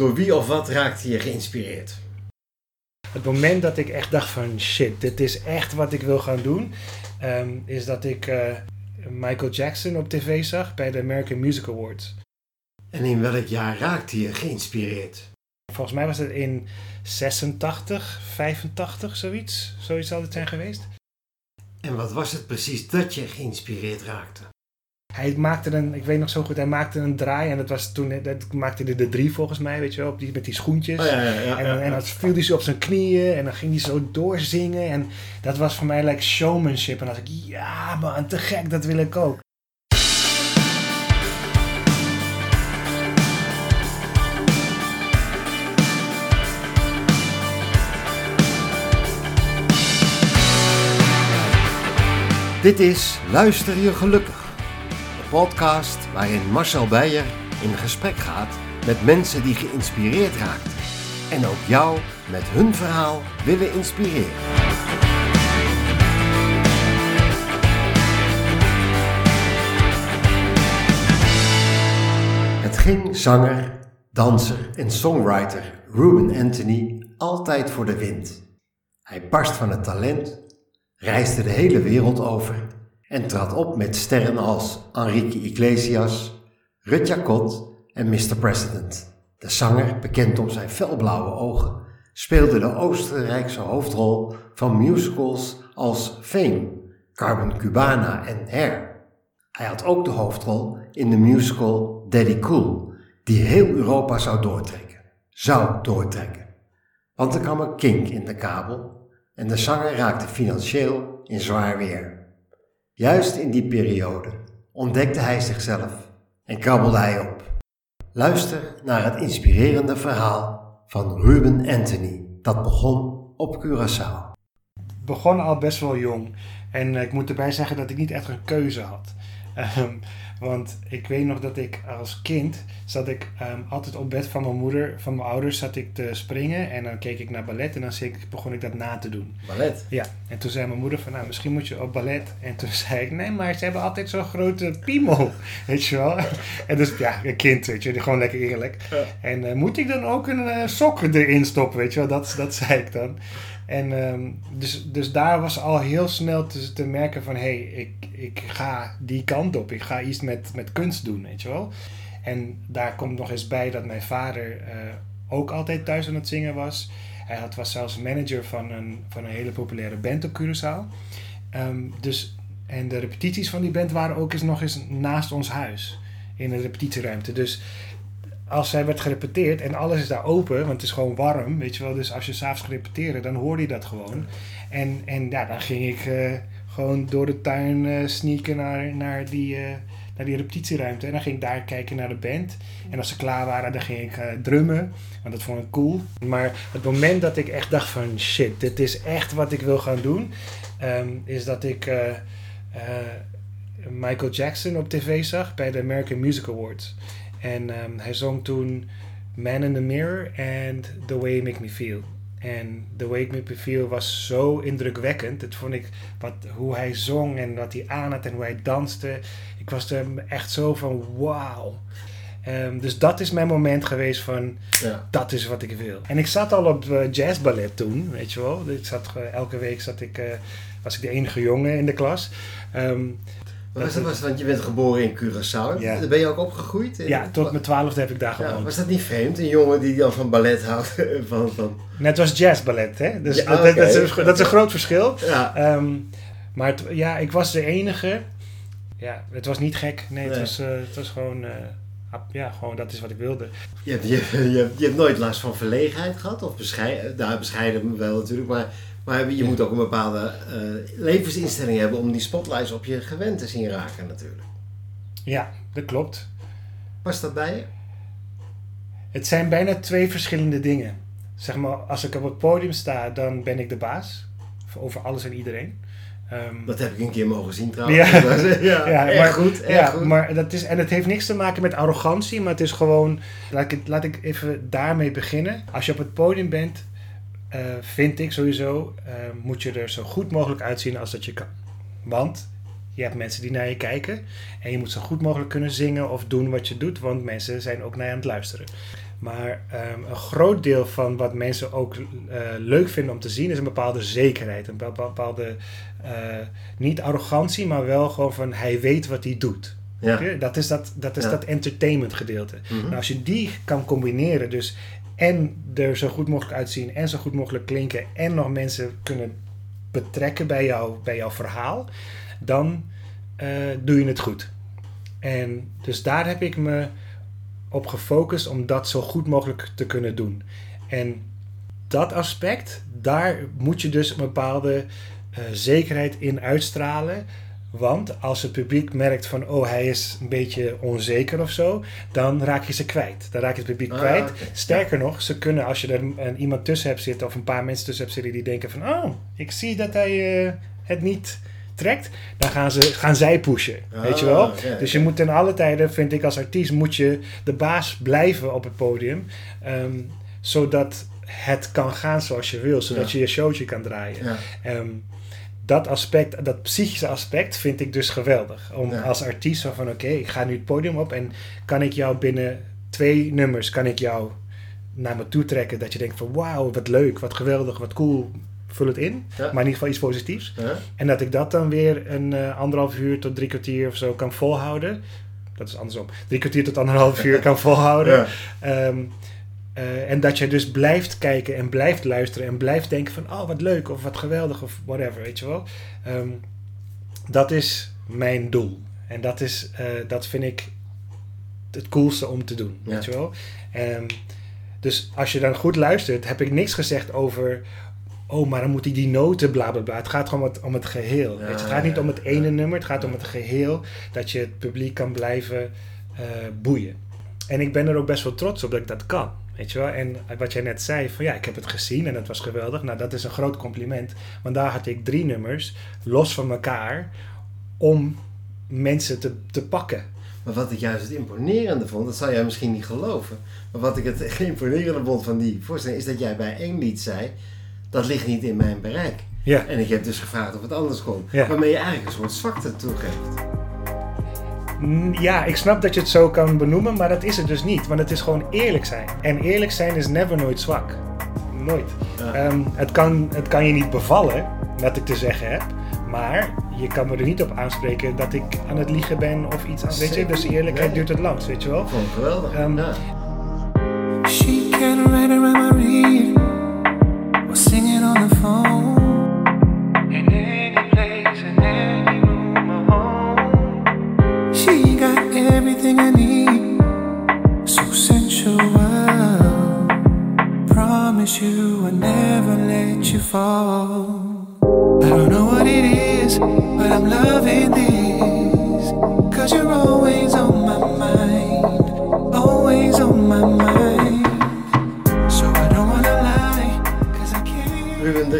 Door wie of wat raakte je geïnspireerd? Het moment dat ik echt dacht van shit, dit is echt wat ik wil gaan doen, ehm, is dat ik eh, Michael Jackson op tv zag bij de American Music Awards. En in welk jaar raakte je geïnspireerd? Volgens mij was het in 86, 85, zoiets. Zoiets zal het zijn geweest. En wat was het precies dat je geïnspireerd raakte? Hij maakte een, ik weet nog zo goed, hij maakte een draai en dat was toen, dat maakte hij de drie volgens mij, weet je wel, op die, met die schoentjes. Oh, ja, ja, ja, en, en dan viel hij zo op zijn knieën en dan ging hij zo doorzingen en dat was voor mij like showmanship. En dan dacht ik, ja man, te gek, dat wil ik ook. Dit is Luister je gelukkig. Podcast waarin Marcel Beijer in gesprek gaat met mensen die geïnspireerd raakten. En ook jou met hun verhaal willen inspireren. Het ging zanger, danser en songwriter Ruben Anthony altijd voor de wind. Hij barst van het talent, reisde de hele wereld over en trad op met sterren als Enrique Iglesias, Rut Jacot en Mr. President. De zanger, bekend om zijn felblauwe ogen, speelde de Oostenrijkse hoofdrol van musicals als Fame, Carmen Cubana en Hair. Hij had ook de hoofdrol in de musical Daddy Cool, die heel Europa zou doortrekken. Zou doortrekken. Want er kwam een kink in de kabel en de zanger raakte financieel in zwaar weer. Juist in die periode ontdekte hij zichzelf en krabbelde hij op. Luister naar het inspirerende verhaal van Ruben Anthony, dat begon op Curaçao. Het begon al best wel jong en eh, ik moet erbij zeggen dat ik niet echt een keuze had. Ehm, want ik weet nog dat ik als kind zat ik ehm, altijd op bed van mijn moeder, van mijn ouders, zat ik te springen en dan keek ik naar ballet en dan begon ik dat na te doen. Ballet. Ja, en toen zei mijn moeder van, nou, misschien moet je op ballet. En toen zei ik, nee, maar ze hebben altijd zo'n grote piemel, weet je wel. En dus, ja, een kind, weet je, gewoon lekker eerlijk. En eh, moet ik dan ook een eh, sok erin stoppen, weet je wel, dat, dat zei ik dan. En ehm, dus, dus daar was al heel snel te, te merken van, hé, hey, ik, ik ga die kant op. Ik ga iets met, met kunst doen, weet je wel. En daar komt nog eens bij dat mijn vader eh, ook altijd thuis aan het zingen was. Hij had, was zelfs manager van een, van een hele populaire band op Curaçao. Ehm, dus, en de repetities van die band waren ook eens nog eens naast ons huis. In de repetitieruimte. Dus als zij werd gerepeteerd en alles is daar open, want het is gewoon warm, weet je wel. Dus als je s'avonds gaat repeteren, dan hoorde je dat gewoon. En, en ja, dan ging ik eh, gewoon door de tuin eh sneaken naar, naar, die, eh, naar die repetitieruimte. En dan ging ik daar kijken naar de band. En als ze klaar waren, dan ging ik drummen. Want dat vond ik cool. Maar het moment dat ik echt dacht van shit, dit is echt wat ik wil gaan doen. ehm, is dat ik Michael Jackson op tv zag bij de American Music Awards. En ehm, hij zong toen Man in the Mirror en The Way You Make Me Feel. En The Way You Make Me Feel was zo indrukwekkend. Dat vond ik, wat, hoe hij zong en wat hij aan had en hoe hij danste. Ik was er echt zo van wauw. Ehm, dus dat is mijn moment geweest van Ja. dat is wat ik wil. En ik zat al op eh, jazzballet toen, weet je wel. Ik zat, elke week zat ik, eh, was ik de enige jongen in de klas. Ehm, Maar was dat, was, want je bent geboren in Curaçao. Ja. Daar ben je ook opgegroeid? In- ja, tot mijn twaalfde heb ik daar Ja, gewoond. was dat niet vreemd? Een jongen die dan van ballet houdt? Van, van... Net was jazzballet, hè? Dus Ja, dat, dat- dat is, een- dat is een groot verschil. Ja. Ehm, maar het- ja, ik was de enige. Ja, het was niet gek. Nee, het, was, eh, het was gewoon... eh, ja, gewoon dat is wat ik wilde. Je, hebt, je, je, hebt, je hebt nooit last van verlegenheid gehad? Of bescheiden? Nou, bescheiden wel natuurlijk, maar, maar je moet ook een bepaalde eh, levensinstelling hebben om die spotlights op je gewend te zien raken natuurlijk. Ja, dat klopt. Was dat bij je? Het zijn bijna twee verschillende dingen. Zeg maar, als ik op het podium sta, dan ben ik de baas. Over alles en iedereen. Ehm, Dat heb ik een keer mogen zien trouwens. Ja. ja, Ja, erg maar- goed, erg ja, goed. maar dat is, en het heeft niks te maken met arrogantie, maar het is gewoon, laat ik, laat ik even daarmee beginnen. Als je op het podium bent, eh, vind ik sowieso, eh, moet je er zo goed mogelijk uitzien als dat je kan. Want je hebt mensen die naar je kijken en je moet zo goed mogelijk kunnen zingen of doen wat je doet, want mensen zijn ook naar je aan het luisteren. Maar ehm, een groot deel van wat mensen ook eh, leuk vinden om te zien is een bepaalde zekerheid. Een bepaalde, uh, niet arrogantie, maar wel gewoon van hij weet wat hij doet. Ja. Dat is dat, dat, is dat entertainment gedeelte. Mm nou, als je die kan combineren, dus en er zo goed mogelijk uitzien en zo goed mogelijk klinken en nog mensen kunnen betrekken bij, jou, bij jouw verhaal, dan uh, doe je het goed. En dus daar heb ik me op gefocust om dat zo goed mogelijk te kunnen doen. En dat aspect, daar moet je dus een bepaalde uh, zekerheid in uitstralen. Want als het publiek merkt van, oh, hij is een beetje onzeker of zo, dan raak je ze kwijt. Dan raak je het publiek ah, kwijt. Sterker nog, ze kunnen, als je er een, iemand tussen hebt zitten of een paar mensen tussen hebt zitten die denken van, oh, ik zie dat hij uh, het niet trekt, dan gaan, ze, gaan zij pushen. weet je wel? Ah, dus je moet ten alle tijden, vind ik als artiest, moet je de baas blijven op het podium. Ehm, zodat het kan gaan zoals je wil. Zodat je je showtje kan draaien. Um, dat aspect, dat psychische aspect vind ik dus geweldig. Om als artiest van oké, ik ga nu het podium op en kan ik jou binnen twee nummers, kan ik jou naar me toe trekken. Dat je denkt van wauw, wat leuk, wat geweldig, wat cool, vul het in. Maar in ieder geval iets positiefs. En dat ik dat dan weer een uh, anderhalf uur tot drie kwartier of zo kan volhouden. Dat is andersom. Drie kwartier tot anderhalf uur kan volhouden. Ehm, eh, en dat je dus blijft kijken en blijft luisteren en blijft denken van... Oh, wat leuk of wat geweldig of whatever, weet je wel. Ehm, dat is mijn doel. En dat, is, uh, dat vind ik het coolste om te doen, weet je wel. Um, dus als je dan goed luistert, heb ik niks gezegd over oh, maar dan moet hij die noten, bla bla bla. Het gaat gewoon om het, om het geheel. Het gaat niet om het ene nummer, het gaat om het geheel. Dat je het publiek kan blijven uh, boeien. En ik ben er ook best wel trots op dat ik dat kan. Weet je wel? En wat jij net zei, van ja, ik heb het gezien en het was geweldig. Nou, dat is een groot compliment. Want daar had ik drie nummers, los van elkaar, om mensen te, te pakken. Maar wat ik juist het imponerende vond, dat zou jij misschien niet geloven. Maar wat ik het imponerende vond van die voorstelling, is dat jij bij één lied zei dat ligt niet in mijn bereik. Ja. En ik heb dus gevraagd of het anders kon. Waarmee je eigenlijk een soort zwakte toegeeft. Ja, ik snap dat je het zo kan benoemen, maar dat is het dus niet. Want het is gewoon eerlijk zijn. En eerlijk zijn is never nooit zwak. Nooit. Ehm, het, kan, het kan je niet bevallen, wat ik te zeggen heb. Maar je kan me er niet op aanspreken dat ik aan het liegen ben of iets. Aan, weet je? Dus eerlijkheid duurt het langst, weet je wel. Vond geweldig. Um, ja. She can write a was singing on the phone. Everything I need. So sensual. Promise you I'll never let you fall. I don't know what it is, but I'm loving this. Cause you're always on my mind. Always on my mind.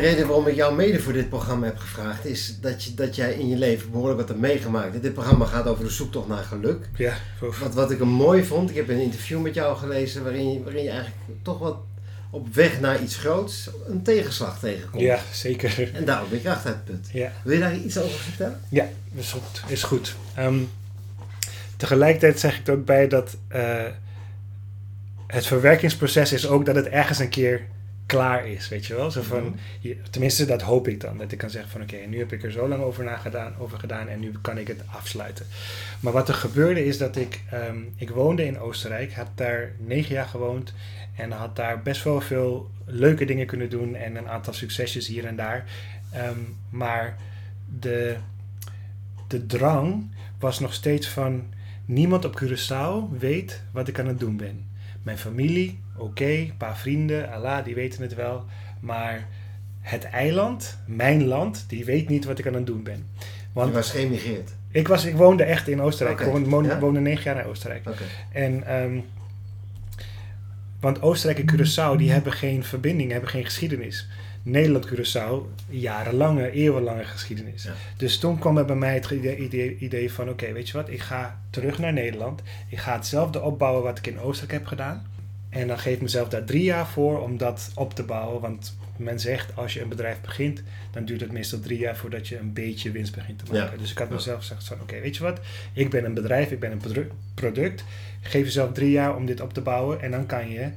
Reden waarom ik jou mede voor dit programma heb gevraagd is dat, je, dat jij in je leven behoorlijk wat hebt meegemaakt. Dit programma gaat over de zoektocht naar geluk. Ja. Wat, wat ik een mooi vond, ik heb een interview met jou gelezen waarin je, waarin je eigenlijk toch wat op weg naar iets groots een tegenslag tegenkomt. Ja, zeker. En daarom ben je kracht uit het. Ja. Wil je daar iets over vertellen? Ja, is goed. Is goed. Ehm, tegelijkertijd zeg ik er ook bij dat uh, het verwerkingsproces is ook dat het ergens een keer klaar is, weet je wel. Zo van, mhm. tenminste, dat hoop ik dan. Dat ik kan zeggen van oké, nu heb ik er zo lang over, nagedaan, over gedaan en nu kan ik het afsluiten. Maar wat er gebeurde is dat ik, ehm, ik woonde in Oostenrijk, had daar negen jaar gewoond en had daar best wel veel leuke dingen kunnen doen en een aantal succesjes hier en daar. Ehm, maar de, de drang was nog steeds van niemand op Curaçao weet wat ik aan het doen ben. Mijn familie, oké, een paar vrienden, Allah, die weten het wel. Maar het eiland, mijn land, die weet niet wat ik aan het doen ben. Want je was geëmigreerd? Ik, was, ik woonde echt in Oostenrijk. Ik woonde, woonde negen jaar in Oostenrijk. En, um, want Oostenrijk en Curaçao, die hebben geen verbinding, hebben geen geschiedenis. Nederland-Curaçao, jarenlange, eeuwenlange geschiedenis. Dus toen kwam er bij mij het idee, idee van: oké, weet je wat, ik ga terug naar Nederland. Ik ga hetzelfde opbouwen wat ik in Oostenrijk heb gedaan. En dan geef ik mezelf daar drie jaar voor om dat op te bouwen. Want men zegt, als je een bedrijf begint, dan duurt het meestal drie jaar voordat je een beetje winst begint te maken. Ja. Dus ik had mezelf gezegd, van, oké, weet je wat? Ik ben een bedrijf, ik ben een produ- product. Geef jezelf drie jaar om dit op te bouwen en dan kan je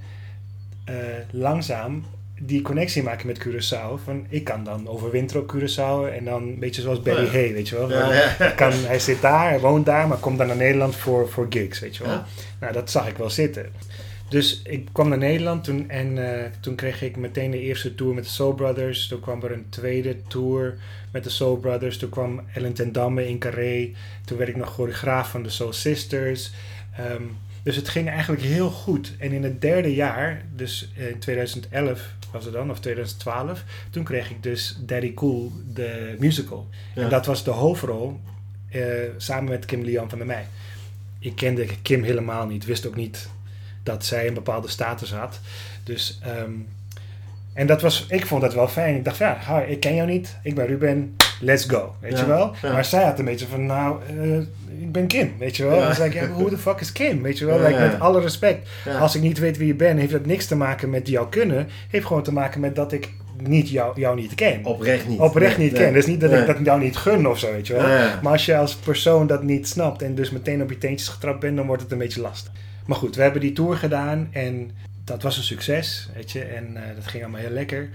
eh, langzaam die connectie maken met Curaçao. Van, ik kan dan overwinteren op Curaçao en dan een beetje zoals Barry Ja. Hay, weet je wel. Ja, Van, ja. kan, hij zit daar, hij woont daar, maar komt dan naar Nederland voor, voor gigs, weet je wel. Nou, dat zag ik wel zitten. Dus ik kwam naar Nederland toen, en eh, toen kreeg ik meteen de eerste tour met de Soul Brothers. Toen kwam er een tweede tour met de Soul Brothers. Toen kwam Ellen ten Damme in Carré. Toen werd ik nog choreograaf van de Soul Sisters. Ehm, dus het ging eigenlijk heel goed. En in het derde jaar, dus in 2011 was het dan, of 2012, toen kreeg ik dus Daddy Cool, de musical. Ja. En dat was de hoofdrol eh, samen met Kim Lian van der Meij. Ik kende Kim helemaal niet, wist ook niet dat zij een bepaalde status had. Dus, ehm, en dat was, ik vond dat wel fijn. Ik dacht, ja, hi, ik ken jou niet, ik ben Ruben, let's go, weet Ja, je wel. ja. Maar zij had een beetje van, nou, eh, ik ben Kim, weet je wel. Ja. Dan ik, ja, hoe de fuck is Kim, weet je wel. Like, met alle respect. Als ik niet weet wie je bent, heeft dat niks te maken met jou kunnen. Heeft gewoon te maken met dat ik niet jou, jou niet ken. Oprecht niet. Oprecht Nee, niet nee. ken. Dus niet dat Nee. ik dat jou niet gun of zo, weet je wel. Maar als je als persoon dat niet snapt en dus meteen op je teentjes getrapt bent, dan wordt het een beetje lastig. Maar goed, we hebben die tour gedaan en dat was een succes, weet je. En eh, dat ging allemaal heel lekker.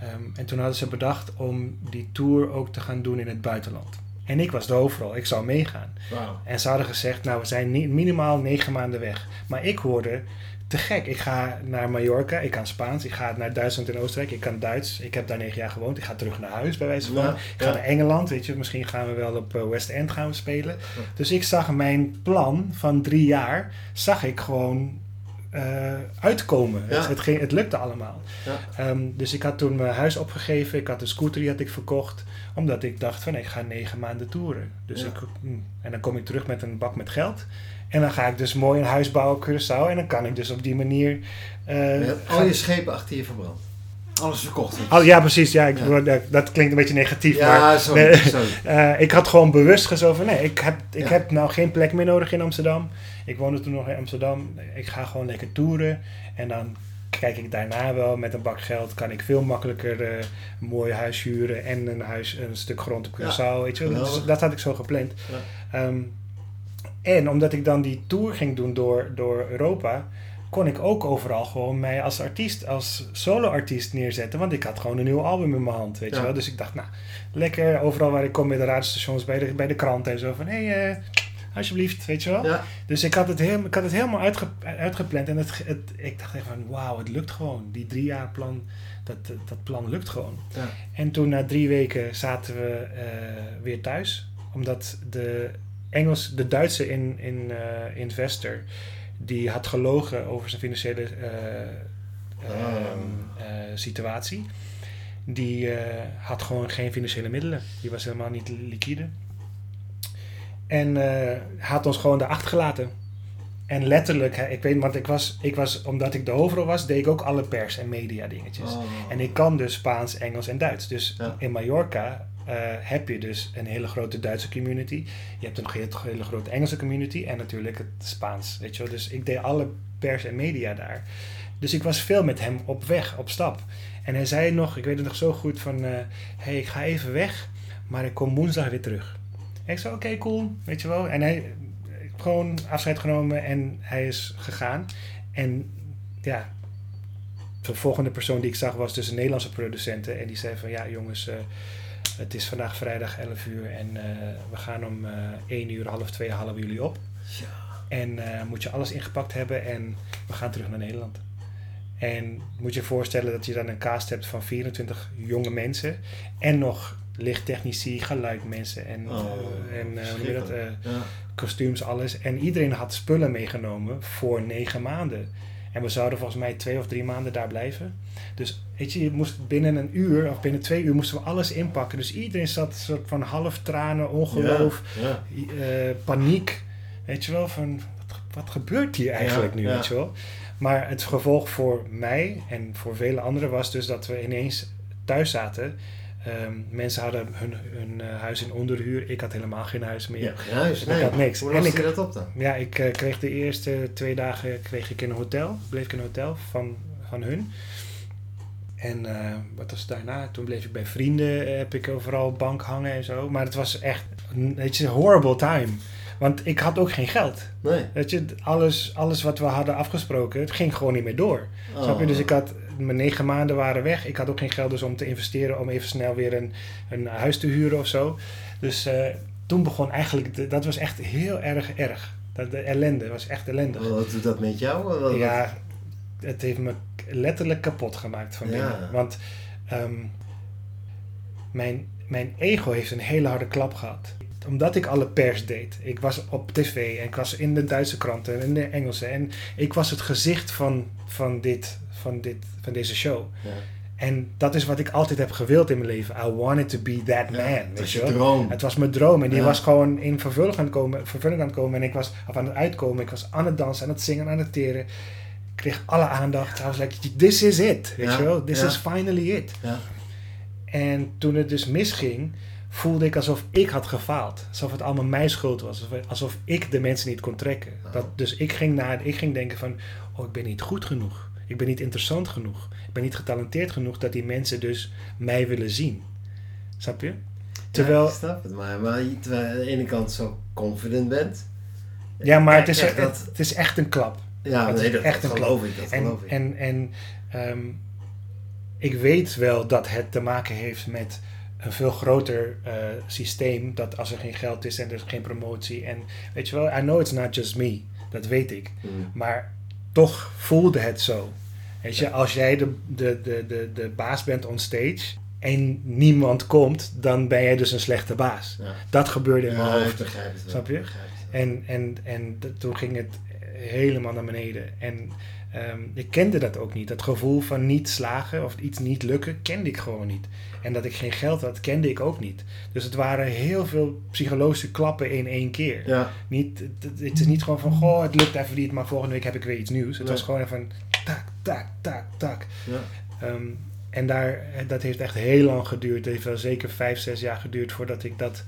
Ehm, en toen hadden ze bedacht om die tour ook te gaan doen in het buitenland. En ik was de hoofdrol, ik zou meegaan. En ze hadden gezegd, nou we zijn ni- minimaal negen maanden weg. Maar ik hoorde, te gek, ik ga naar Mallorca, ik kan Spaans, ik ga naar Duitsland en Oostenrijk, ik kan Duits. Ik heb daar negen jaar gewoond, ik ga terug naar huis bij wijze van. Ja, ik ga ja. naar Engeland, weet je, misschien gaan we wel op eh, West End gaan we spelen. Dus ik zag mijn plan van drie jaar, zag ik gewoon eh, uitkomen. Het, het, ging, het lukte allemaal. Ehm, dus ik had toen mijn huis opgegeven. Ik had een scooter die had ik verkocht. Omdat ik dacht van ik ga negen maanden toeren. Dus ik, mm, en dan kom ik terug met een bak met geld. En dan ga ik dus mooi een huis bouwen op Curaçao. En dan kan ik dus op die manier... eh, al je schepen achter je verbrand. Alles verkocht. Oh, ja, precies. Ja, ik, Ja. Dat, dat klinkt een beetje negatief. Ja, maar sorry. nee, sorry. eh, ik had gewoon bewust gezogen van nee, ik heb, ik Ja. heb nou geen plek meer nodig in Amsterdam. Ik woonde toen nog in Amsterdam. Ik ga gewoon lekker toeren. En dan kijk ik daarna wel met een bak geld. Kan ik veel makkelijker eh, een mooi huis huren en een, huis, een stuk grond op Curaçao. Weet je. Dus dat had ik zo gepland. Ehm, en omdat ik dan die tour ging doen door, door Europa, kon ik ook overal gewoon mij als artiest, als solo-artiest neerzetten. Want ik had gewoon een nieuw album in mijn hand, weet Ja. je wel. Dus ik dacht, nou, lekker overal waar ik kom bij de radiostations, bij de, bij de kranten en zo. Van, hé, hey, eh, alsjeblieft, weet je wel. Ja. Dus ik had het, heel, ik had het helemaal uitge, uitgepland. En het, het, ik dacht echt van, wauw, het lukt gewoon. Die drie jaar plan, dat, dat plan lukt gewoon. Ja. En toen na drie weken zaten we eh, weer thuis. Omdat de Engels, de Duitse in, in, eh, investor, die had gelogen over zijn financiële eh, ehm, eh, situatie. Die had gewoon geen financiële middelen. Die was helemaal niet liquide. En had ons gewoon daar achtergelaten. En letterlijk, hè, ik weet, want ik was, ik was, omdat ik de hoofdrol was, deed ik ook alle pers- en media dingetjes. Oh. En ik kan dus Spaans, Engels en Duits. Dus Ja. in Mallorca eh, heb je dus een hele grote Duitse community. Je hebt een hele, grote Engelse community en natuurlijk het Spaans. Weet je wel? Dus ik deed alle pers en media daar. Dus ik was veel met hem op weg, op stap. En hij zei nog, ik weet het nog zo goed, van... eh hey, ik ga even weg, maar ik kom woensdag weer terug. Ik zei, oké, cool, weet je wel. En hij gewoon afscheid genomen en hij is gegaan. En ja, de volgende persoon die ik zag was dus een Nederlandse producent. En die zei van, ja jongens, eh, het is vandaag vrijdag 11 uur en eh, we gaan om eh 1 uur, half 2 halen we jullie op. Ja. En eh, moet je alles ingepakt hebben en we gaan terug naar Nederland. En moet je je voorstellen dat je dan een cast hebt van 24 jonge mensen en nog lichttechnici, geluidmensen en, Oh, eh, en eh, hoe noem je dat, eh, Ja. kostuums, alles. En iedereen had spullen meegenomen voor negen maanden. En we zouden volgens mij twee of drie maanden daar blijven. Dus weet je, je moest binnen een uur of binnen twee uur moesten we alles inpakken. Dus iedereen zat soort van half tranen, ongeloof, Ja. eh, paniek. Weet je wel, van wat, wat gebeurt hier eigenlijk Ja, nu, weet je wel. Maar het gevolg voor mij en voor vele anderen was dus dat we ineens thuis zaten. Ehm, mensen hadden hun, hun eh, huis in onderhuur. Ik had helemaal geen huis meer. Ja, geen huis. Ik Nee. had niks. Hoe ik- je dat op dan? Ja, ik eh, kreeg de eerste twee dagen kreeg ik in een hotel. Bleef ik in een hotel van, van hun. En eh, wat was daarna? Toen bleef ik bij vrienden, heb ik overal bank hangen en zo. Maar het was echt een, weet je, een horrible time. Want ik had ook geen geld. Nee. Weet je, alles, alles wat we hadden afgesproken, het ging gewoon niet meer door. Oh. Snap je? Dus ik had, mijn negen maanden waren weg. Ik had ook geen geld dus om te investeren, om even snel weer een, een huis te huren of zo. Dus eh, toen begon eigenlijk, de- dat was echt heel erg erg. Dat, de ellende was echt ellendig. Wat doet dat met jou? Wat- Ja, het heeft me letterlijk kapot gemaakt van binnen. Ja. Want ehm, mijn, mijn ego heeft een hele harde klap gehad. Omdat ik alle pers deed. Ik was op tv en ik was in de Duitse kranten en in de Engelse. En ik was het gezicht van, van, dit, van, dit, van deze show. Ja. En dat is wat ik altijd heb gewild in mijn leven. I wanted to be that man. Ja, weet je droom. Het was mijn droom en die Ja. was gewoon in vervulling aan, het komen, vervulling aan het komen. En ik was of aan het uitkomen. Ik was aan het dansen, aan het zingen, aan het teren. Ik kreeg alle aandacht. I was like, this is it. Weet Ja, je wel? This is finally it. Ja. En toen het dus misging, voelde ik alsof ik had gefaald. Alsof het allemaal mijn schuld was. Alsof, alsof ik de mensen niet kon trekken. Oh. Dat, dus ik ging, naar, ik ging denken van, oh, ik ben niet goed genoeg. Ik ben niet interessant genoeg. Ik ben niet getalenteerd genoeg dat die mensen dus mij willen zien. Snap je? Terwijl, Ja, ik snap het, maar, maar je- terwijl je aan de ene kant zo confident bent. Ja, maar het is, je het, is echt een klap. Ja, het nee, is dat, echt dat een geloof ik. Dat En, geloof ik. en, en ehm, ik weet wel dat het te maken heeft met een veel groter eh, systeem. Dat als er geen geld is en er is geen promotie. En weet je wel, I know it's not just me. Dat weet ik. Mm. Maar toch voelde het zo. Weet je, als jij de, de, de, de, de baas bent on stage en niemand komt, dan ben jij dus een slechte baas. Ja. Dat gebeurde in mijn hoofd. Snap je? En, en, en toen ging het helemaal naar beneden. En ehm, ik kende dat ook niet. Dat gevoel van niet slagen of iets niet lukken, kende ik gewoon niet. En dat ik geen geld had, kende ik ook niet. Dus het waren heel veel psychologische klappen in één keer. Ja, Niet, het, het is niet gewoon van, goh, het lukt even niet, maar volgende week heb ik weer iets nieuws. Het Nee. was gewoon van, tak, tak, tak, tak. ja. Ehm, en daar, dat heeft echt heel lang geduurd. Het heeft wel zeker vijf, zes jaar geduurd voordat ik dat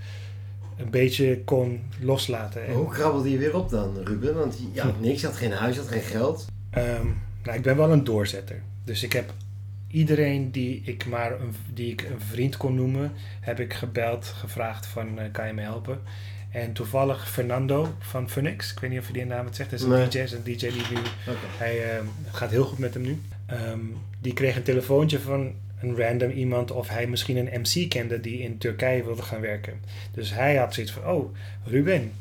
een beetje kon loslaten. En, hoe krabbelde je weer op dan, Ruben? Want je had niks, je had geen huis, je had geen geld. Ehm, nou, ik ben wel een doorzetter. Dus ik heb iedereen die ik maar een, die ik een vriend kon noemen, heb ik gebeld, gevraagd van eh, kan je me helpen? En toevallig Fernando van Funix, ik weet niet of je die naam het zegt, dat is een Nee. DJ, is een DJ die nu, hij ehm, gaat heel goed met hem nu. Ehm, die kreeg een telefoontje van een random iemand of hij misschien een MC kende die in Turkije wilde gaan werken. Dus hij had zoiets van, oh Ruben,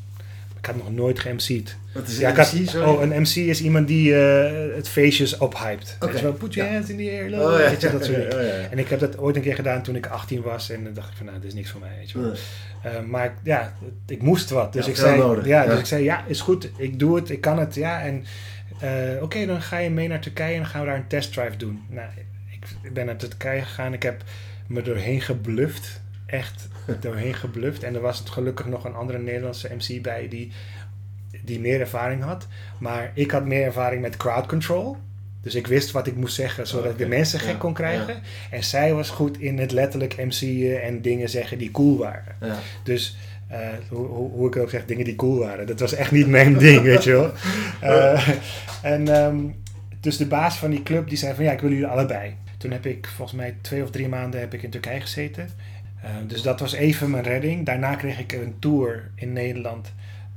ik had nog nooit ge-MC'd. Wat is Ja, had- MC, sorry? oh, een MC is iemand die eh, het feestjes ophypt. Oké, put your ja. hands in the air, Oh, love. ja. weet je, dat soort dingen. Oh, ja. En ik heb dat ooit een keer gedaan toen ik 18 was en dan dacht ik van, nou, dit is niks voor mij, weet je wel. Eh, maar ja, ik moest wat. Dus, ik, zei. Ja, dus ik zei, ja, is goed, ik doe het, ik kan het, ja. En eh, oké, dan ga je mee naar Turkije en dan gaan we daar een testdrive doen. Nou, ik, ik ben naar Turkije gegaan, ik heb me doorheen gebluft. Echt doorheen gebluft. En er was gelukkig nog een andere Nederlandse MC bij die, die meer ervaring had. Maar ik had meer ervaring met crowd control. Dus ik wist wat ik moest zeggen, zodat ik de mensen gek Ja, kon krijgen. En zij was goed in het letterlijk MC'en en dingen zeggen die cool waren. Ja. Dus eh, hoe, hoe, hoe ik ook zeg, dingen die cool waren. Dat was echt niet mijn ding, weet je wel. Eh, en ehm, dus de baas van die club die zei van ja, ik wil jullie allebei. Toen heb ik volgens mij twee of drie maanden heb ik in Turkije gezeten. Eh, dus dat was even mijn redding. Daarna kreeg ik een tour in Nederland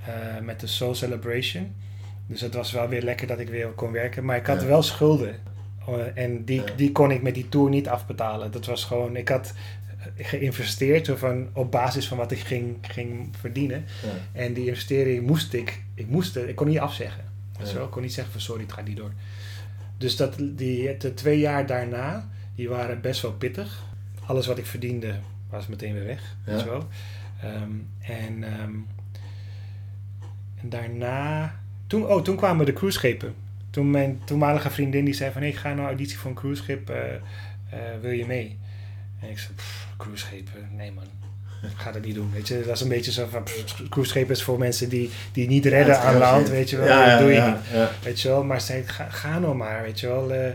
eh, met de Soul Celebration. Dus het was wel weer lekker dat ik weer kon werken. Maar ik had Ja. wel schulden. Eh, en die, Ja. die kon ik met die tour niet afbetalen. Dat was gewoon, ik had eh, geïnvesteerd zo van, op basis van wat ik ging, ging verdienen. Ja. En die investering moest ik, ik moest ik kon niet afzeggen. Wel? Ik kon niet zeggen van sorry, het gaat niet door. Dus dat, die, de twee jaar daarna, die waren best wel pittig. Alles wat ik verdiende was meteen weer weg. Ja. wel? Ehm, en, ehm, en daarna, toen, oh, toen kwamen de cruiseschepen. Toen mijn toenmalige vriendin die zei van hey, ik ga naar een auditie voor een cruiseschip, eh, eh, wil je mee? En ik zei, "Pff, cruiseschepen, nee man. Ik ga dat niet doen, weet je. Dat is een beetje zo van, cruiseschepen is voor mensen die, die niet redden Ja, aan land, weet je wel. Ja, dat doe je niet. Weet je wel, maar ze zei, ga, ga nou maar, weet je wel. eh,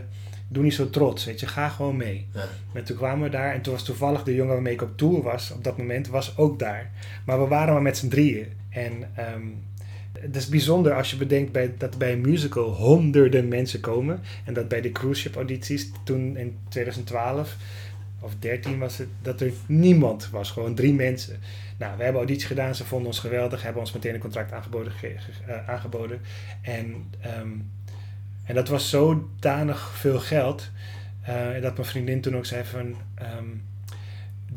doe niet zo trots, weet je. Ga gewoon mee. Ja. En toen kwamen we daar en toen was toevallig de jongen waarmee ik op tour was, op dat moment, was ook daar. Maar we waren maar met z'n drieën. En ehm, het is bijzonder als je bedenkt bij, dat bij een musical honderden mensen komen. En dat bij de cruise ship audities toen in 2012 of 13 was het, dat er niemand was. Gewoon drie mensen. Nou, we hebben auditie gedaan, ze vonden ons geweldig, hebben ons meteen een contract aangeboden. ge- ge- eh, aangeboden. En, ehm, en dat was zodanig veel geld, eh, dat mijn vriendin toen ook zei van... ehm,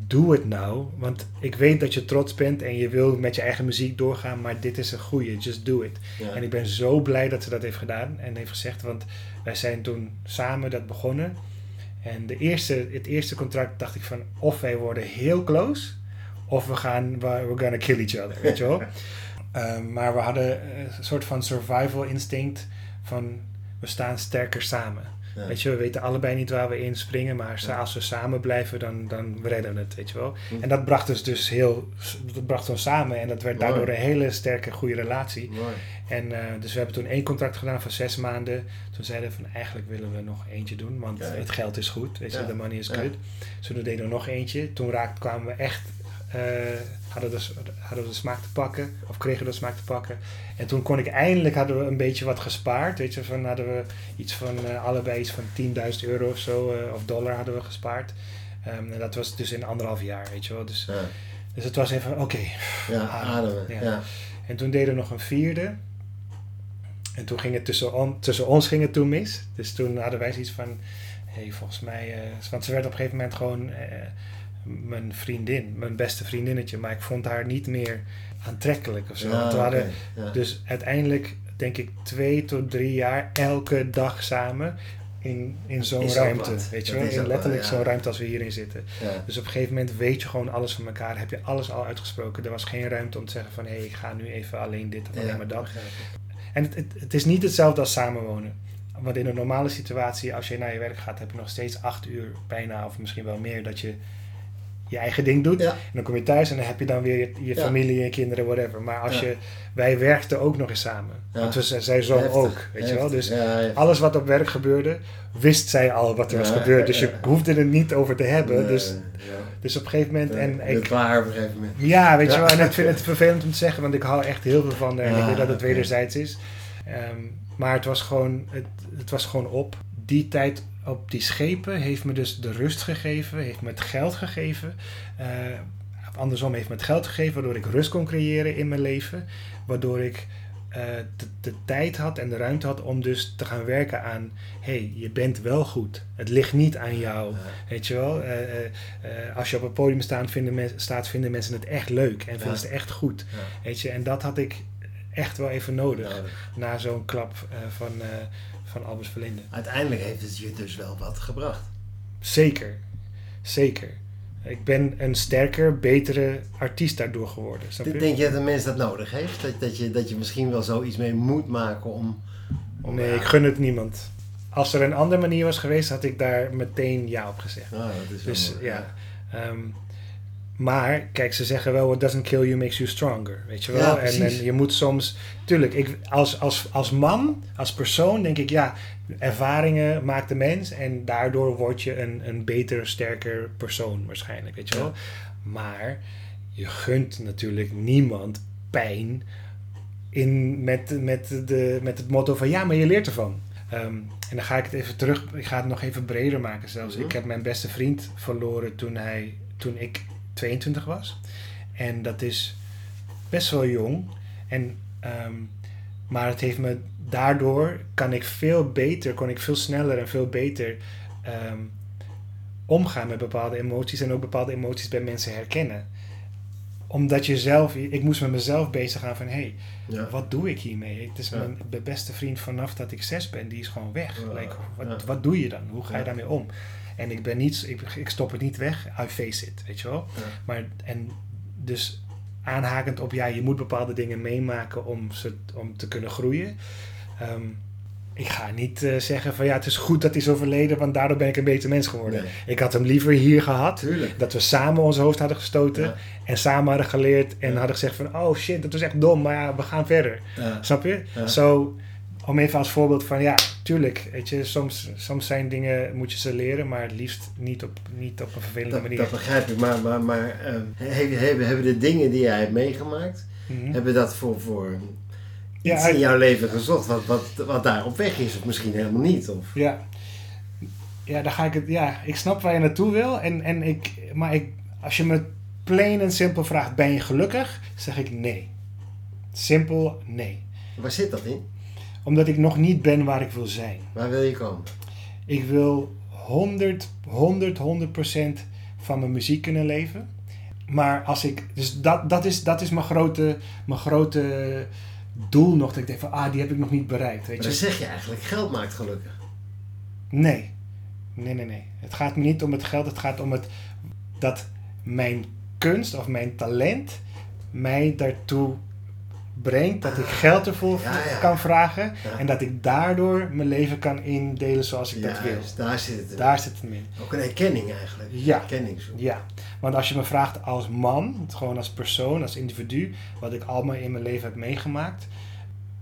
doe het nou, want ik weet dat je trots bent en je wil met je eigen muziek doorgaan, maar dit is een goeie, just do it. Ja. En ik ben zo blij dat ze dat heeft gedaan en heeft gezegd, want wij zijn toen samen dat begonnen. En de eerste, het eerste contract dacht ik van, of wij worden heel close, of we gaan, we're gonna kill each other, weet je wel. Ehm, maar we hadden een soort van survival instinct van, we staan sterker samen. Ja. Weet je, we weten allebei niet waar we in springen, maar sa- als we samen blijven, dan, dan redden we het, weet je wel. Hm. En dat bracht ons dus heel, dat bracht ons samen en dat werd Mooi. daardoor een hele sterke, goede relatie. Mooi. En eh, dus we hebben toen één contract gedaan van zes maanden. Toen zeiden we van eigenlijk willen we nog eentje doen, want Kijk. het geld is goed, weet je, Ja. de money is Ja. good. Dus toen deden we nog eentje. Toen raakt, kwamen we echt, hadden, we de, hadden we de smaak te pakken, of kregen we de smaak te pakken. En toen kon ik eindelijk, hadden we een beetje wat gespaard, weet je, van hadden we iets van, eh, allebei iets van 10.000 euro of zo, eh, of dollar hadden we gespaard. Ehm, en dat was dus in anderhalf jaar, weet je wel. Dus, Ja. dus het was even, oké, Ja, Ademen, ja. Ja. en toen deden we nog een vierde. En toen ging het tussen, on- tussen ons ging het toen mis. Dus toen hadden wij zoiets van... Hé, hey, volgens mij... eh, want ze werd op een gegeven moment gewoon eh, mijn vriendin. Mijn beste vriendinnetje. Maar ik vond haar niet meer aantrekkelijk of zo. Ja, Want we hadden oké. Ja. dus uiteindelijk, denk ik, twee tot drie jaar... elke dag samen in, in zo'n ruimte. wat. Weet je wel? In letterlijk ja. zo'n ruimte als we hierin zitten. Dus op een gegeven moment weet je gewoon alles van elkaar. Heb je alles al uitgesproken. Er was geen ruimte om te zeggen van... hé, hey, ik ga nu even alleen dit of alleen maar dat. En het, het, het is niet hetzelfde als samenwonen. Want in een normale situatie, als je naar je werk gaat... heb je nog steeds acht uur bijna of misschien wel meer... dat je je eigen ding doet. Ja. En dan kom je thuis en dan heb je dan weer je, familie, je kinderen, whatever. Maar als je... Wij werkten ook nog eens samen. Want we, zij zo Heftig, ook, weet je wel. Dus alles wat op werk gebeurde... wist zij al wat er was gebeurd. Dus je hoefde er niet over te hebben. Dus, dus op een gegeven moment... En ik, waar op een gegeven moment. ja, weet je wel. En ik vind het vervelend om te zeggen, want ik hou echt heel veel van haar. En ik weet dat het wederzijds is. Ehm, maar het was, gewoon, het, het was gewoon op. Die tijd op die schepen heeft me dus de rust gegeven, heeft me het geld gegeven. Eh, andersom heeft me het geld gegeven, waardoor ik rust kon creëren in mijn leven. Waardoor ik eh, de, de tijd had en de ruimte had om dus te gaan werken aan... hé, hey, je bent wel goed. Het ligt niet aan jou. Weet je wel? Eh, als je op een podium staat vinden, men- staat, vinden mensen het echt leuk. En vinden ze het echt goed. Ja. Weet je? En dat had ik echt wel even nodig. Na zo'n klap eh, van, eh van Albus Verlinde. Uiteindelijk heeft het je dus wel wat gebracht. Zeker. Zeker. Ik ben een sterker, betere artiest daardoor geworden. Snap? Denk je dat een mens dat nodig heeft? Dat, dat, je, dat je misschien wel zoiets mee moet maken om... om Nee, ja, ik gun het niemand. Als er een andere manier was geweest, had ik daar meteen ja op gezegd. Ah, dat is Dus mooi, ja. Ehm, maar kijk, ze zeggen wel, what doesn't kill you makes you stronger. Weet je wel? Ja, en, je moet soms, tuurlijk, ik, als, als, als man, als persoon, denk ik ja, ervaringen maakt de mens en daardoor word je een, een beter, sterker persoon waarschijnlijk. Weet je wel? Maar je gunt natuurlijk niemand pijn in, met, met, de, met het motto van ja, maar je leert ervan. Ehm, en dan ga ik het even terug, ik ga het nog even breder maken zelfs. Mhm. Ik heb mijn beste vriend verloren toen, hij, toen ik 22 was. En dat is best wel jong. En, ehm, maar het heeft me, daardoor kan ik veel beter, kon ik veel sneller en veel beter ehm, omgaan met bepaalde emoties en ook bepaalde emoties bij mensen herkennen. Omdat je zelf, ik moest met mezelf bezig gaan van hé, hey, Ja. wat doe ik hiermee? Het is Ja. mijn be- beste vriend vanaf dat ik zes ben, die is gewoon weg. Ja, Like, wat, wat doe je dan? Hoe ga je daarmee om? En ik ben niet, ik, ik stop het niet weg, I face it, weet je wel? Maar, en dus aanhakend op, ja, je moet bepaalde dingen meemaken om, ze, om te kunnen groeien. Ehm, ik ga niet eh, zeggen van ja, het is goed dat hij is overleden, want daardoor ben ik een beter mens geworden. Nee. Ik had hem liever hier gehad, Tuurlijk. dat we samen ons hoofd hadden gestoten Ja. en samen hadden geleerd en Ja. hadden gezegd van oh shit, dat was echt dom, maar ja, we gaan verder. Ja. Snap je? Zo, om even als voorbeeld van ja, tuurlijk, weet je, soms, soms zijn dingen, moet je ze leren, maar het liefst niet op, niet op een vervelende Dat, manier. dat begrijp ik, maar, maar, maar ehm, hebben, hebben, hebben de dingen die jij hebt meegemaakt, Mhm. hebben dat voor, voor Ja, iets in jouw leven gezocht wat, wat, wat daar op weg is, of misschien helemaal niet. Of... Ja. Ja, dan ga ik het. Ja, ik snap waar je naartoe wil. En, en ik, maar ik, als je me plain en simpel vraagt: ben je gelukkig? Zeg ik nee. Simpel nee. Waar zit dat in? Omdat ik nog niet ben waar ik wil zijn. Waar wil je komen? Ik wil 100, 100, 100 procent van mijn muziek kunnen leven. Maar als ik. Dus dat, dat, is, dat is mijn grote, mijn grote doel nog. Dat ik denk van, ah, die heb ik nog niet bereikt. Weet Maar dan je? zeg je eigenlijk, geld maakt gelukkig. Nee. Nee, nee, nee. Het gaat me niet om het geld. Het gaat om het dat mijn kunst of mijn talent mij daartoe brengt dat ik geld ervoor Ja, ja. kan vragen. Ja. En dat ik daardoor mijn leven kan indelen zoals ik dat wil. Juist, daar zit het in. Daar zit het in. Ook een erkenning eigenlijk. Ja. Erkenning zoeken. Ja, want als je me vraagt als man, gewoon als persoon, als individu, wat ik allemaal in mijn leven heb meegemaakt,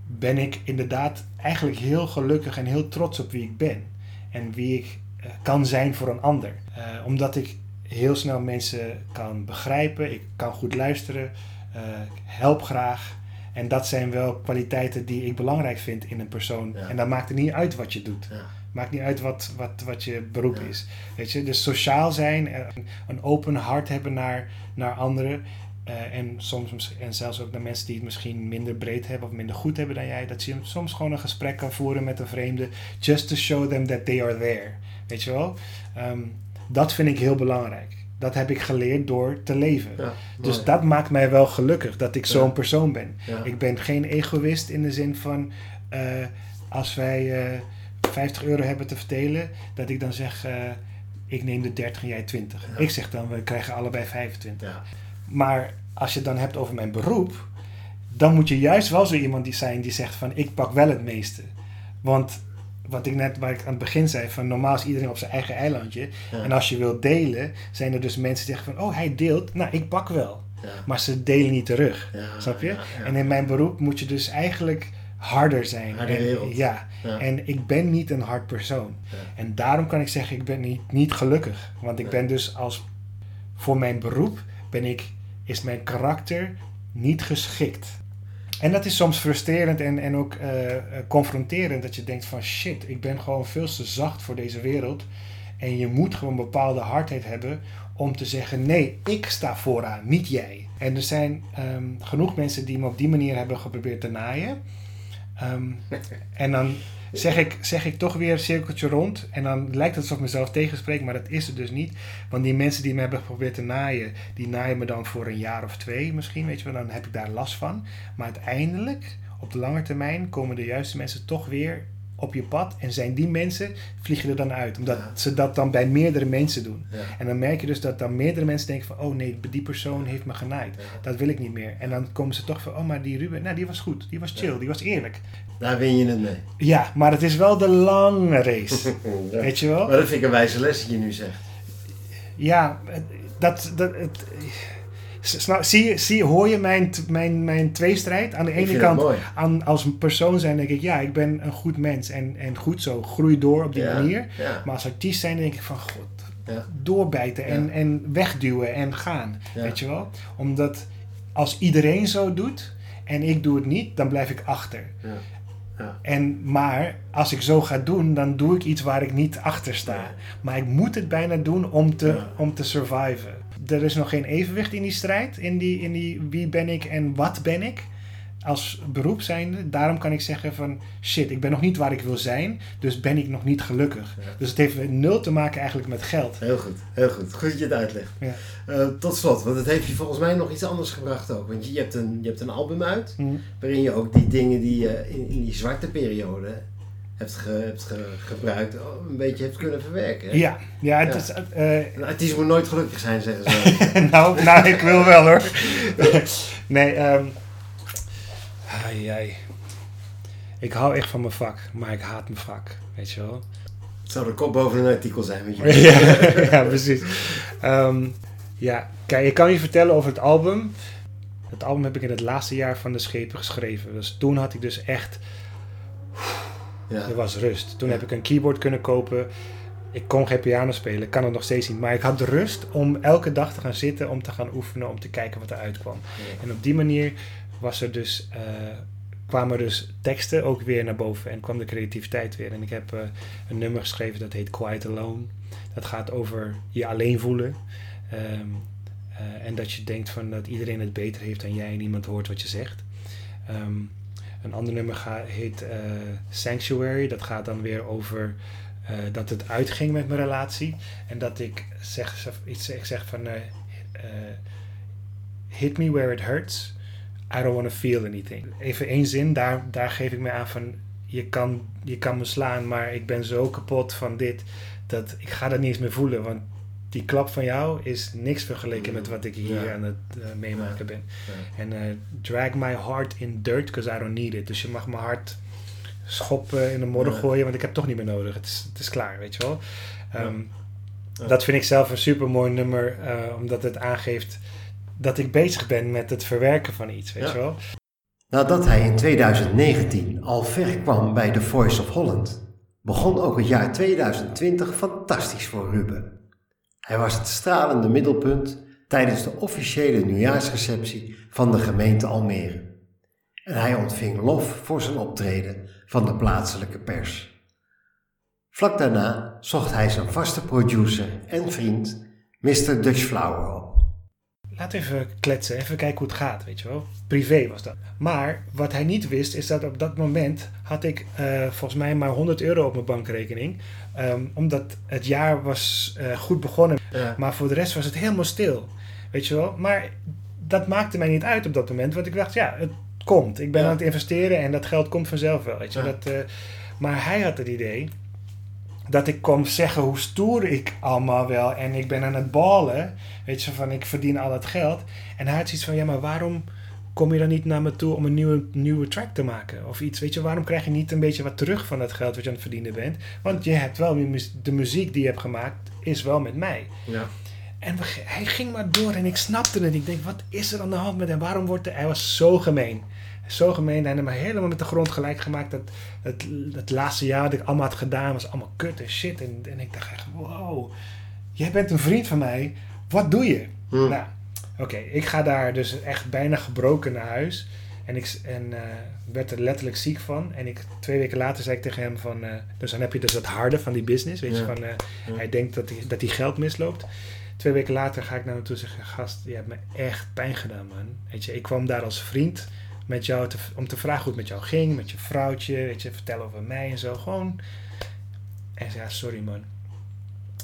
ben ik inderdaad eigenlijk heel gelukkig en heel trots op wie ik ben. En wie ik eh, kan zijn voor een ander. Eh, omdat ik heel snel mensen kan begrijpen, ik kan goed luisteren, ik help graag. En dat zijn wel kwaliteiten die ik belangrijk vind in een persoon. Ja. En dan maakt het niet uit wat je doet. Ja. Maakt niet uit wat, wat, wat je beroep Ja. is. Weet je, dus sociaal zijn, eh, een open hart hebben naar, naar anderen. eh, en, soms, en zelfs ook naar mensen die het misschien minder breed hebben of minder goed hebben dan jij. Dat je soms gewoon een gesprek kan voeren met een vreemde. Just to show them that they are there. Weet je wel? Ehm, dat vind ik heel belangrijk. Dat heb ik geleerd door te leven. Ja, Dus dat maakt mij wel gelukkig dat ik zo'n persoon ben. Ik ben geen egoïst in de zin van eh, als wij eh 50 euro hebben te verdelen, dat ik dan zeg eh, ik neem de 30 en jij 20. Ja. Ik zeg dan we krijgen allebei 25. Ja. Maar als je het dan hebt over mijn beroep, dan moet je juist wel zo iemand die zijn die zegt van ik pak wel het meeste. Want wat ik net waar ik aan het begin zei, van normaal is iedereen op zijn eigen eilandje. Ja. En als je wilt delen, zijn er dus mensen die zeggen van oh hij deelt, nou ik pak wel. Ja. Maar ze delen niet terug. Ja, Snap je? En in mijn beroep moet je dus eigenlijk harder zijn. En-. Ja. En ik ben niet een hard persoon. En daarom kan ik zeggen, ik ben niet, niet gelukkig. Want ik ben dus als... Voor mijn beroep ben ik, is mijn karakter niet geschikt. En dat is soms frustrerend en, en ook eh, eh, confronterend. Dat je denkt van shit, ik ben gewoon veel te zacht voor deze wereld. En je moet gewoon bepaalde hardheid hebben om te zeggen: nee, ik sta vooraan, niet jij. En er zijn ehm, genoeg mensen die me op die manier hebben geprobeerd te naaien. Ehm, en dan zeg ik, zeg ik toch weer een cirkeltje rond. En dan lijkt het alsof ik mezelf tegenspreek, maar dat is het dus niet. Want die mensen die me hebben geprobeerd te naaien, die naaien me dan voor een jaar of twee misschien, weet je wel. Dan heb ik daar last van. Maar uiteindelijk, op de lange termijn, komen de juiste mensen toch weer op je pad. En zijn die mensen, vliegen er dan uit. Omdat Ja. ze dat dan bij meerdere mensen doen. Ja. En dan merk je dus dat dan meerdere mensen denken van... oh nee, die persoon heeft me genaaid. Ja. Dat wil ik niet meer. En dan komen ze toch van... oh, maar die Ruben, nou, die was goed. Die was chill, die was eerlijk. Daar win je het mee. Ja, maar het is wel de lange race. Weet je wel? Maar dat vind ik een wijze les die je nu zegt. Ja, dat... dat het, zie, zie, hoor je mijn, mijn, mijn tweestrijd? Aan de ene kant, aan, als een persoon zijn, denk ik... ja, ik ben een goed mens en, en goed zo. Groei door op die Ja, manier. Ja. Maar als artiest zijn, denk ik van... god, doorbijten en, en wegduwen en gaan. Weet je wel? Omdat als iedereen zo doet en ik doe het niet, dan blijf ik achter. Ja. En, maar als ik zo ga doen, dan doe ik iets waar ik niet achter sta. Maar ik moet het bijna doen om te, Ja. om te surviven. Er is nog geen evenwicht in die strijd, in die, in die wie ben ik en wat ben ik. Als beroep zijnde. Daarom kan ik zeggen van shit, ik ben nog niet waar ik wil zijn. Dus ben ik nog niet gelukkig. Ja. Dus het heeft nul te maken eigenlijk met geld. Heel goed, heel goed. Goed dat je het uitlegt. Ja. Eh, tot slot, want het heeft je volgens mij nog iets anders gebracht ook. Want je, je, hebt, een, je hebt een album uit, Hm. waarin je ook die dingen die je in, in die zwarte periode hebt, ge- hebt ge- gebruikt, oh, een beetje hebt kunnen verwerken. Ja, ja, het Ja. is. eh, Een artiest moet nooit gelukkig zijn, zeggen ze. nou, nou, ik wil wel hoor. nee, ehm ai, ai. Ik hou echt van mijn vak, maar ik haat mijn vak, weet je wel. Het zou de kop boven een artikel zijn, weet je. ja, ja, precies. Ehm, ja, kijk, ik kan je vertellen over het album. Het album heb ik in het laatste jaar van de schepen geschreven. Dus toen had ik dus echt Ja. Er was rust. Toen heb ik een keyboard kunnen kopen. Ik kon geen piano spelen, ik kan het nog steeds niet. Maar ik had de rust om elke dag te gaan zitten, om te gaan oefenen, om te kijken wat er uitkwam. En op die manier was er dus, eh, kwamen dus teksten ook weer naar boven en kwam de creativiteit weer. En ik heb eh, een nummer geschreven dat heet Quiet Alone. Dat gaat over je alleen voelen. Ehm, eh, en dat je denkt van dat iedereen het beter heeft dan jij en niemand hoort wat je zegt. Ehm, een ander nummer ga- heet eh, Sanctuary. Dat gaat dan weer over eh, dat het uitging met mijn relatie. En dat ik zeg, iets, ik zeg van... eh, hit me where it hurts. I don't want to feel anything. Even één zin, daar, daar geef ik me aan van... Je kan, je kan me slaan, maar ik ben zo kapot van dit... dat ik ga dat niet eens meer voelen. Want die klap van jou is niks vergeleken met wat ik hier Ja. aan het eh, meemaken ben. Ja. En eh, drag my heart in dirt, because I don't need it. Dus je mag mijn hart schoppen in de modder Ja. gooien, want ik heb het toch niet meer nodig. Het is, het is klaar, weet je wel. Ehm, Ja. Dat vind ik zelf een super mooi nummer, eh, omdat het aangeeft dat ik bezig ben met het verwerken van iets, weet Ja. je wel. Nadat hij in 2019 al ver kwam bij The Voice of Holland, begon ook het jaar 2020 fantastisch voor Ruben. Hij was het stralende middelpunt tijdens de officiële nieuwjaarsreceptie van de gemeente Almere. En hij ontving lof voor zijn optreden van de plaatselijke pers. Vlak daarna zocht hij zijn vaste producer en vriend, Mr. Dutch Flower, op. Laat even kletsen, even kijken hoe het gaat, weet je wel. Privé was dat. Maar wat hij niet wist, is dat op dat moment had ik eh, volgens mij maar 100 euro op mijn bankrekening. Ehm, omdat het jaar was eh, goed begonnen. Ja. Maar voor de rest was het helemaal stil. Weet je wel? Maar dat maakte mij niet uit op dat moment. Want ik dacht, ja, het komt. Ik ben Ja. aan het investeren en dat geld komt vanzelf wel. Weet je? Dat, eh, maar hij had het idee dat ik kwam zeggen hoe stoer ik allemaal wel. En ik ben aan het ballen. Weet je, van ik verdien al het geld. En hij had zoiets van, ja, maar waarom kom je dan niet naar me toe om een nieuwe, nieuwe track te maken? Of iets, weet je, waarom krijg je niet een beetje wat terug van dat geld wat je aan het verdienen bent? Want je hebt wel, de muziek die je hebt gemaakt, is wel met mij. Ja. En we, hij ging maar door en ik snapte het. Ik denk, wat is er aan de hand met hem? Waarom wordt hij... Hij was zo gemeen. Zo gemeen. Heeft me helemaal met de grond gelijk gemaakt. Dat het, het laatste jaar dat ik allemaal had gedaan was allemaal kut en shit. En, en ik dacht echt, wow. Jij bent een vriend van mij. Wat doe je? Hm. Nou, oké. ik ga daar dus echt bijna gebroken naar huis. En ik en, eh, werd er letterlijk ziek van. En ik, twee weken later zei ik tegen hem van... eh, dus dan heb je dus dat harde van die business. Weet je, van... eh, Ja. Hij denkt dat hij, dat hij geld misloopt. Twee weken later ga ik naar hem toe en zeggen... Gast, je hebt me echt pijn gedaan, man. Weet je, ik kwam daar als vriend met jou te, om te vragen hoe het met jou ging. Met je vrouwtje, weet je, vertellen over mij en zo. Gewoon... En zei, ja, sorry man.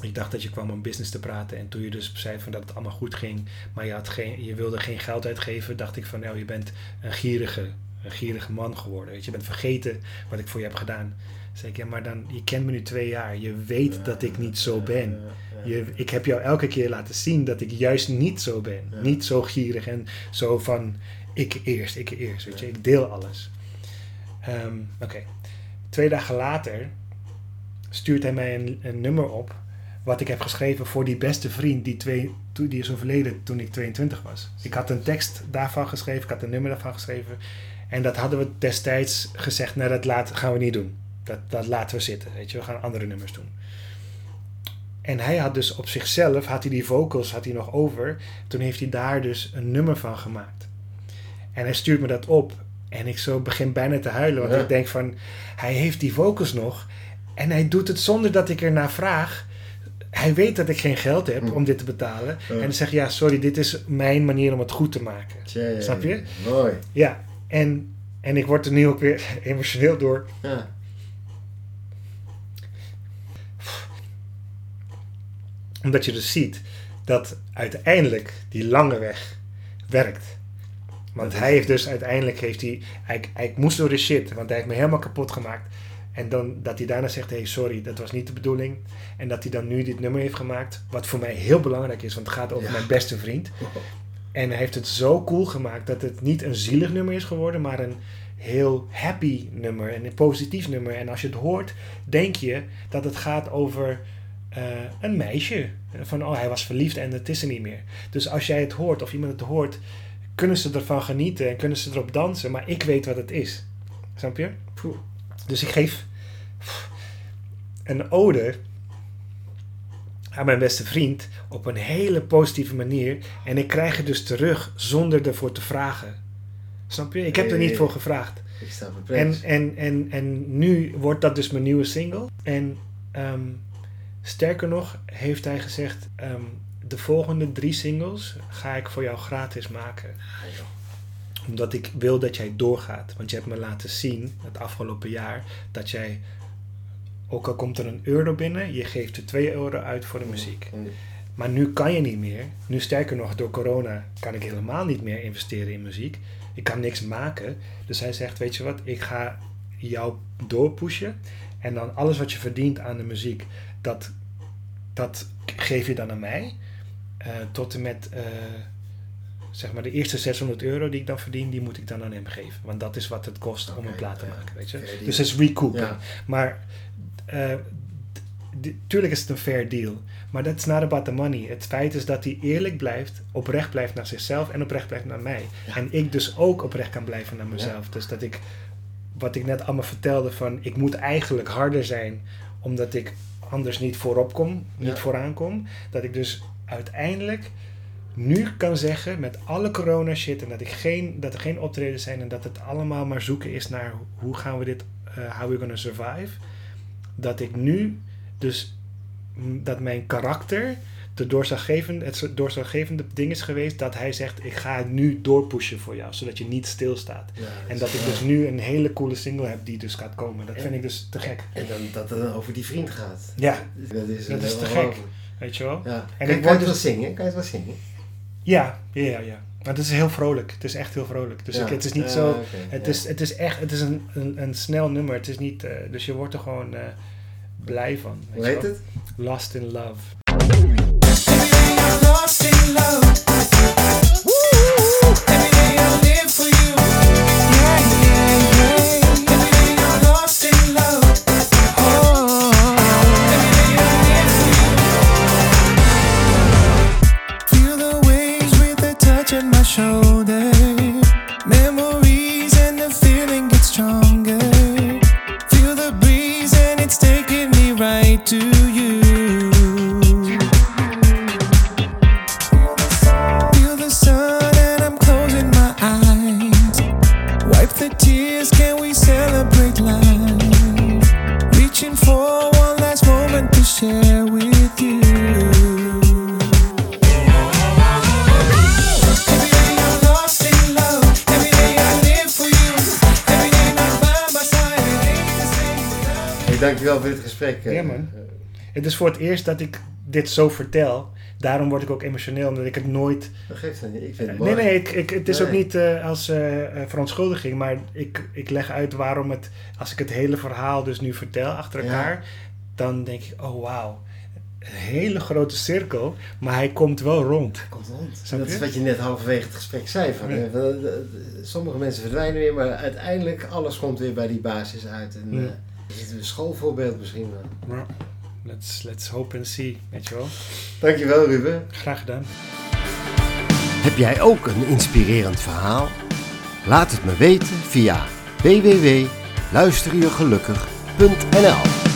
Ik dacht dat je kwam om business te praten. En toen je dus zei van dat het allemaal goed ging... maar je, had geen, je wilde geen geld uitgeven... dacht ik van, nou, je bent een gierige, een gierige man geworden. Weet je, je bent vergeten wat ik voor je heb gedaan. zei ik, ja, maar dan, je kent me nu twee jaar. Je weet dat ik niet zo ben. Je, ik heb jou elke keer laten zien dat ik juist niet zo ben. Niet zo gierig en zo van ik eerst, ik eerst. Weet je, ik deel alles. Ehm, Oké. Twee dagen later stuurt hij mij een, een nummer op. Wat ik heb geschreven voor die beste vriend die, twee, die is overleden toen ik 22 was. Ik had een tekst daarvan geschreven, ik had een nummer daarvan geschreven. En dat hadden we destijds gezegd, nou dat laat, gaan we niet doen. Dat, dat laten we zitten, weet je, we gaan andere nummers doen. En hij had dus op zichzelf, had hij die vocals had hij nog over. Toen heeft hij daar dus een nummer van gemaakt. En hij stuurt me dat op. En ik zo begin bijna te huilen. Want Ja. ik denk van, hij heeft die vocals nog. En hij doet het zonder dat ik ernaar vraag. Hij weet dat ik geen geld heb Hm. om dit te betalen. En dan zeg ja, sorry, dit is mijn manier om het goed te maken. Snap je? Mooi. Ja, en, en ik word er nu ook weer emotioneel door. Ja. Omdat je dus ziet dat uiteindelijk die lange weg werkt. Want hij heeft dus uiteindelijk heeft hij, hij, hij moest door de shit, want hij heeft me helemaal kapot gemaakt. En dan dat hij daarna zegt, hey sorry, dat was niet de bedoeling. En dat hij dan nu dit nummer heeft gemaakt, wat voor mij heel belangrijk is, want het gaat over Ja. mijn beste vriend. En hij heeft het zo cool gemaakt dat het niet een zielig nummer is geworden, maar een heel happy nummer en een positief nummer. En als je het hoort, denk je dat het gaat over eh, een meisje. Van, oh, hij was verliefd en het is er niet meer. Dus als jij het hoort of iemand het hoort, kunnen ze ervan genieten en kunnen ze erop dansen. Maar ik weet wat het is. Snap je? Poeh. Dus ik geef een ode aan mijn beste vriend op een hele positieve manier. En ik krijg het dus terug zonder ervoor te vragen. Snap je? Ik heb er niet voor gevraagd. Ik sta En, en, en, en nu wordt dat dus mijn nieuwe single. En ehm, sterker nog, heeft hij gezegd: ehm, de volgende drie singles ga ik voor jou gratis maken. Ah. Omdat ik wil dat jij doorgaat. Want je hebt me laten zien het afgelopen jaar dat jij, ook al komt er een euro binnen, je geeft er 2 euro uit voor de muziek. En- Maar nu kan je niet meer. Nu sterker nog, door corona kan ik helemaal niet meer investeren in muziek. Ik kan niks maken. Dus hij zegt, weet je wat, ik ga jou doorpushen. En dan alles wat je verdient aan de muziek, dat, dat geef je dan aan mij. Eh, tot en met, eh, zeg maar, de eerste 600 euro die ik dan verdien, die moet ik dan aan hem geven. Want dat is wat het kost om een plaat te maken, weet je. Fair. Dus het is recouping. Ja. Maar d- tuurlijk is het een fair deal. Maar that's not about the money. Het feit is dat hij eerlijk blijft, oprecht blijft naar zichzelf en oprecht blijft naar mij. Ja. En ik dus ook oprecht kan blijven naar mezelf. Dus dat ik, wat ik net allemaal vertelde, van ik moet eigenlijk harder zijn, omdat ik anders niet voorop kom, niet Ja. vooraan kom. Dat ik dus uiteindelijk nu kan zeggen met alle corona shit en dat, ik geen, dat er geen optreden zijn en dat het allemaal maar zoeken is naar hoe gaan we dit, eh how we gonna survive. Dat ik nu dus, dat mijn karakter de doorslaggevende, het doorslaggevende ding is geweest dat hij zegt ik ga nu doorpushen voor jou, zodat je niet stilstaat. Ja, En dat ik dus nu een hele coole single heb die dus gaat komen. Dat vind ik dus te gek. En dan, dat het dan over die vriend gaat. Ja, Dat is, Dat is te gek. Weet je wel? Ja. En kan, ik kan je word het wel dus- zingen? Kan je het wel zingen? Ja, ja, ja. ja. Maar het is heel vrolijk. Het is echt heel vrolijk. Dus Ja. ik, het is niet Eh, zo... Het, ja. is, het is echt het is een, een, een snel nummer. Het is niet, eh, dus je wordt er gewoon eh, blij van. weet Hoe je heet het? Lost in Love. Lost in love. Gesprek. eh. Ja, man. Het is voor het eerst dat ik dit zo vertel. Daarom word ik ook emotioneel, omdat ik het nooit... Dat geeft het niet. Ik vind het Nee, mooi. nee, ik, ik, het is ook niet eh, als eh, eh, verontschuldiging, maar ik, ik leg uit waarom het... Als ik het hele verhaal dus nu vertel achter Ja. elkaar, dan denk ik, oh wauw. Een hele grote cirkel, maar hij komt wel rond. Komt rond. Snap dat is wat je net halverwege het gesprek zei. Van, Ja. eh, eh, sommige mensen verdwijnen weer, maar uiteindelijk alles komt weer bij die basis uit. En, Ja. Is het een schoolvoorbeeld misschien wel. Maar let's, let's hope and see, weet je wel. Dankjewel Ruben. Graag gedaan. Heb jij ook een inspirerend verhaal? Laat het me weten via www.luisterjegelukkig.nl